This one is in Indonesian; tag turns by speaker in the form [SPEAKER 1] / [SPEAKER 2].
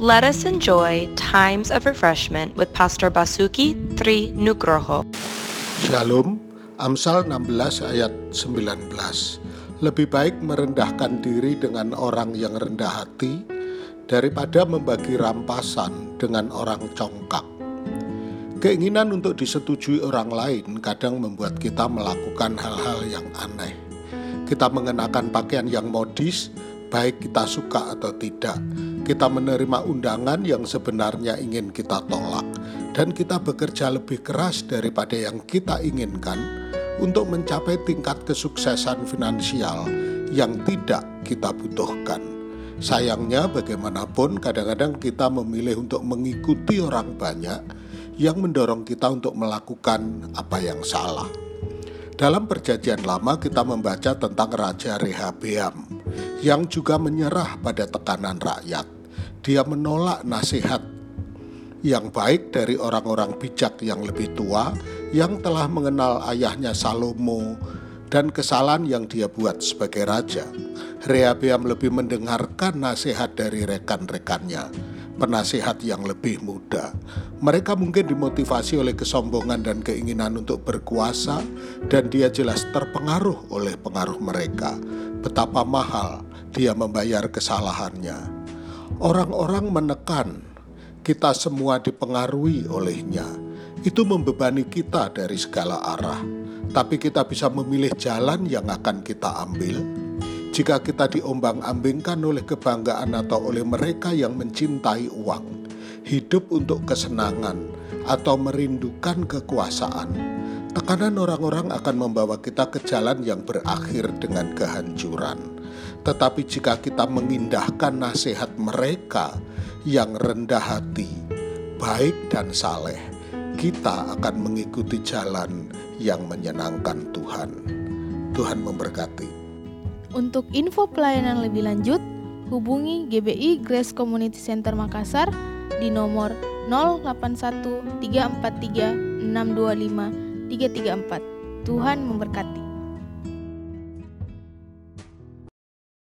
[SPEAKER 1] Let us enjoy times of refreshment with Pastor Basuki Tri Nugroho.
[SPEAKER 2] Shalom, Amsal 16 ayat 19. Lebih baik merendahkan diri dengan orang yang rendah hati daripada membagi rampasan dengan orang congkak. Keinginan untuk disetujui orang lain kadang membuat kita melakukan hal-hal yang aneh. Kita mengenakan pakaian yang modis, baik kita suka atau tidak kita menerima undangan yang sebenarnya ingin kita tolak, dan kita bekerja lebih keras daripada yang kita inginkan untuk mencapai tingkat kesuksesan finansial yang tidak kita butuhkan. Sayangnya, bagaimanapun, kadang-kadang kita memilih untuk mengikuti orang banyak yang mendorong kita untuk melakukan apa yang salah. Dalam Perjanjian Lama, kita membaca tentang Raja Rehabeam yang juga menyerah pada tekanan rakyat dia menolak nasihat yang baik dari orang-orang bijak yang lebih tua yang telah mengenal ayahnya Salomo dan kesalahan yang dia buat sebagai raja. Rehabeam lebih mendengarkan nasihat dari rekan-rekannya, penasihat yang lebih muda. Mereka mungkin dimotivasi oleh kesombongan dan keinginan untuk berkuasa dan dia jelas terpengaruh oleh pengaruh mereka. Betapa mahal dia membayar kesalahannya Orang-orang menekan, kita semua dipengaruhi olehnya. Itu membebani kita dari segala arah, tapi kita bisa memilih jalan yang akan kita ambil. Jika kita diombang-ambingkan oleh kebanggaan atau oleh mereka yang mencintai uang, hidup untuk kesenangan, atau merindukan kekuasaan, tekanan orang-orang akan membawa kita ke jalan yang berakhir dengan kehancuran. Tetapi jika kita mengindahkan nasihat mereka yang rendah hati, baik dan saleh, kita akan mengikuti jalan yang menyenangkan Tuhan. Tuhan memberkati.
[SPEAKER 3] Untuk info pelayanan lebih lanjut, hubungi GBI Grace Community Center Makassar di nomor 081 343 625 334. Tuhan memberkati.